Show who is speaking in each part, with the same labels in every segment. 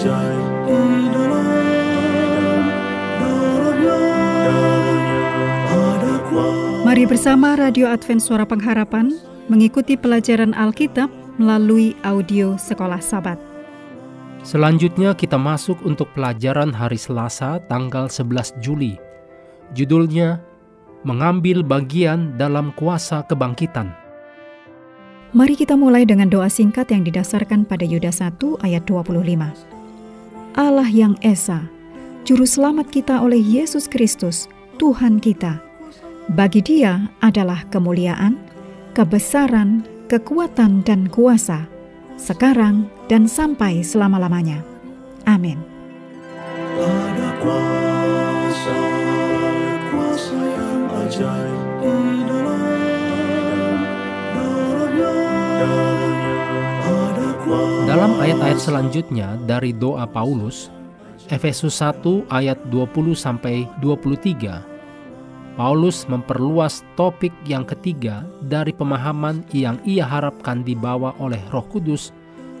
Speaker 1: ajaib di dalam dalamnya, dalamnya ada kuasa.
Speaker 2: Mari bersama Radio Advent Suara Pengharapan mengikuti pelajaran Alkitab melalui audio Sekolah Sabat.
Speaker 3: Selanjutnya kita masuk untuk pelajaran hari Selasa tanggal 11 Juli. Judulnya Mengambil Bagian dalam Kuasa Kebangkitan.
Speaker 2: Mari kita mulai dengan doa singkat yang didasarkan pada Yuda 1 ayat 25. Allah yang Esa, Juru Selamat kita oleh Yesus Kristus, Tuhan kita. Bagi dia adalah kemuliaan, kebesaran, kekuatan, dan kuasa, sekarang dan sampai selama-lamanya. Amin.
Speaker 1: Dalam
Speaker 3: ayat-ayat selanjutnya dari doa Paulus, Efesus 1 ayat 20 sampai 23, Paulus memperluas topik yang ketiga dari pemahaman yang ia harapkan dibawa oleh Roh Kudus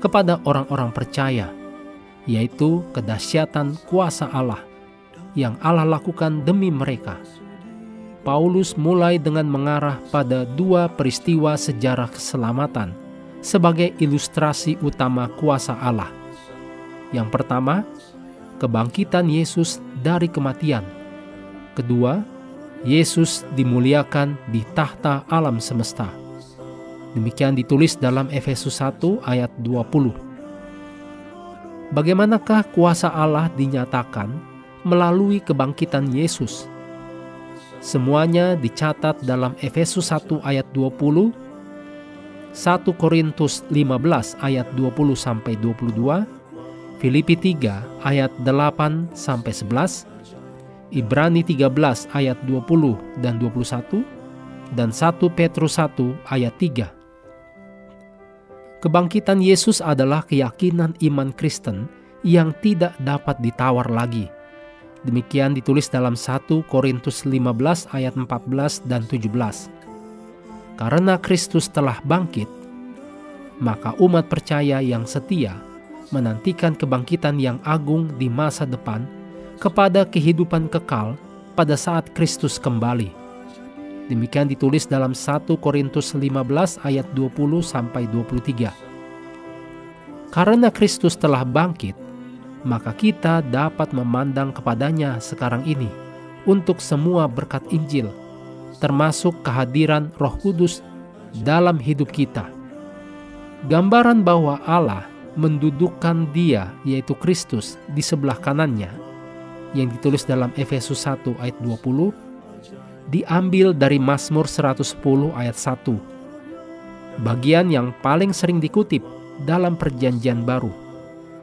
Speaker 3: kepada orang-orang percaya, yaitu kedahsyatan kuasa Allah yang Allah lakukan demi mereka. Paulus mulai dengan mengarah pada dua peristiwa sejarah keselamatan sebagai ilustrasi utama kuasa Allah. Yang pertama, kebangkitan Yesus dari kematian. Kedua, Yesus dimuliakan di tahta alam semesta. Demikian ditulis dalam Efesus 1 ayat 20. Bagaimanakah kuasa Allah dinyatakan melalui kebangkitan Yesus? Semuanya dicatat dalam Efesus 1 ayat 20, 1 Korintus 15 ayat 20 sampai 22, Filipi 3 ayat 8 sampai 11, Ibrani 13 ayat 20 dan 21, dan 1 Petrus 1 ayat 3. Kebangkitan Yesus adalah keyakinan iman Kristen yang tidak dapat ditawar lagi. Demikian ditulis dalam 1 Korintus 15 ayat 14 dan 17. Karena Kristus telah bangkit, maka umat percaya yang setia menantikan kebangkitan yang agung di masa depan kepada kehidupan kekal pada saat Kristus kembali. Demikian ditulis dalam 1 Korintus 15 ayat 20 sampai 23. Karena Kristus telah bangkit, maka kita dapat memandang kepadanya sekarang ini untuk semua berkat Injil, termasuk kehadiran Roh Kudus dalam hidup kita. Gambaran bahwa Allah mendudukkan dia, yaitu Kristus, di sebelah kanannya, yang ditulis dalam Efesus 1 ayat 20, diambil dari Mazmur 110 ayat 1. Bagian yang paling sering dikutip dalam perjanjian baru.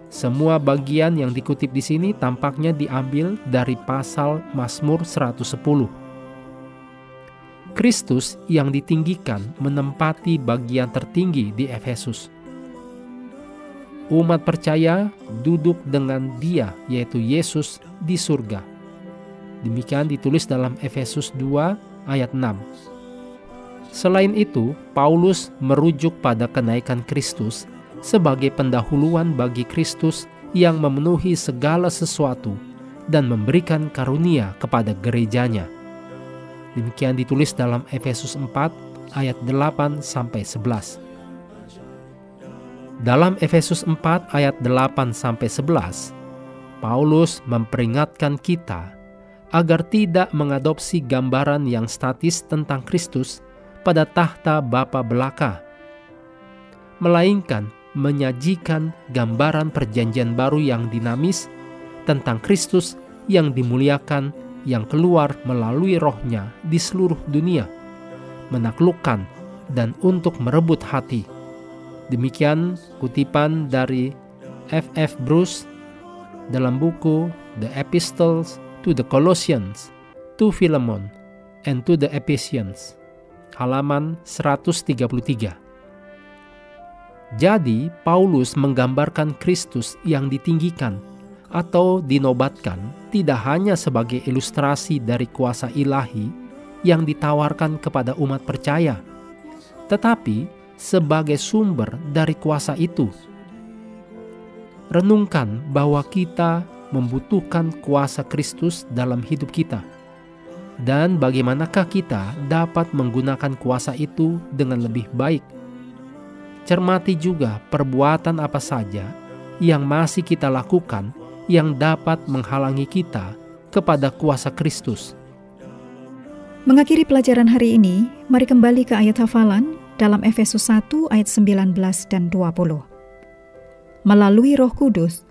Speaker 3: Semua bagian yang dikutip di sini tampaknya diambil dari pasal Mazmur 110. Kristus yang ditinggikan menempati bagian tertinggi di Efesus. Umat percaya duduk dengan Dia, yaitu Yesus, di surga. Demikian ditulis dalam Efesus 2 ayat 6. Selain itu, Paulus merujuk pada kenaikan Kristus sebagai pendahuluan bagi Kristus yang memenuhi segala sesuatu dan memberikan karunia kepada gerejanya. Demikian ditulis dalam Efesus 4 ayat 8 sampai 11. Dalam Efesus 4 ayat 8 sampai 11, Paulus memperingatkan kita agar tidak mengadopsi gambaran yang statis tentang Kristus pada tahta Bapa belaka, melainkan menyajikan gambaran perjanjian baru yang dinamis tentang Kristus yang dimuliakan yang keluar melalui rohnya di seluruh dunia, menaklukkan dan untuk merebut hati Demikian kutipan dari F.F. Bruce dalam buku The Epistles to the Colossians, to Philemon, and to the Ephesians, halaman 133. Jadi, Paulus menggambarkan Kristus yang ditinggikan atau dinobatkan tidak hanya sebagai ilustrasi dari kuasa ilahi yang ditawarkan kepada umat percaya, tetapi sebagai sumber dari kuasa itu. renungkan bahwa kita membutuhkan kuasa Kristus dalam hidup kita. Dan bagaimanakah kita dapat menggunakan kuasa itu dengan lebih baik? Cermati juga perbuatan apa saja yang masih kita lakukan yang dapat menghalangi kita kepada kuasa Kristus.
Speaker 2: Mengakhiri pelajaran hari ini, mari kembali ke ayat hafalan dalam Efesus 1 ayat 19 dan 20. Melalui roh kudus,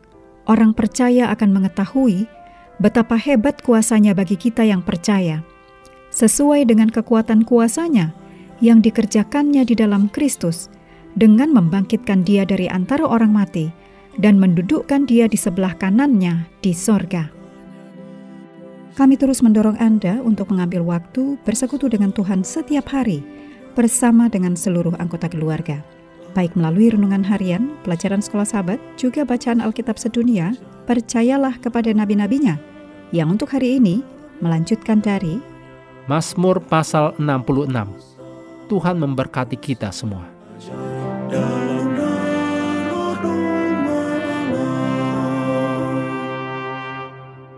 Speaker 2: orang percaya akan mengetahui betapa hebat kuasanya bagi kita yang percaya, sesuai dengan kekuatan kuasanya yang dikerjakannya di dalam Kristus dengan membangkitkan dia dari antara orang mati dan mendudukkan dia di sebelah kanannya di sorga. Kami terus mendorong Anda untuk mengambil waktu bersekutu dengan Tuhan setiap hari bersama dengan seluruh anggota keluarga. Baik melalui renungan harian, pelajaran sekolah sahabat, juga bacaan Alkitab sedunia, percayalah kepada nabi-nabinya, yang untuk hari ini melanjutkan dari
Speaker 3: Mazmur pasal 66. Tuhan memberkati kita semua.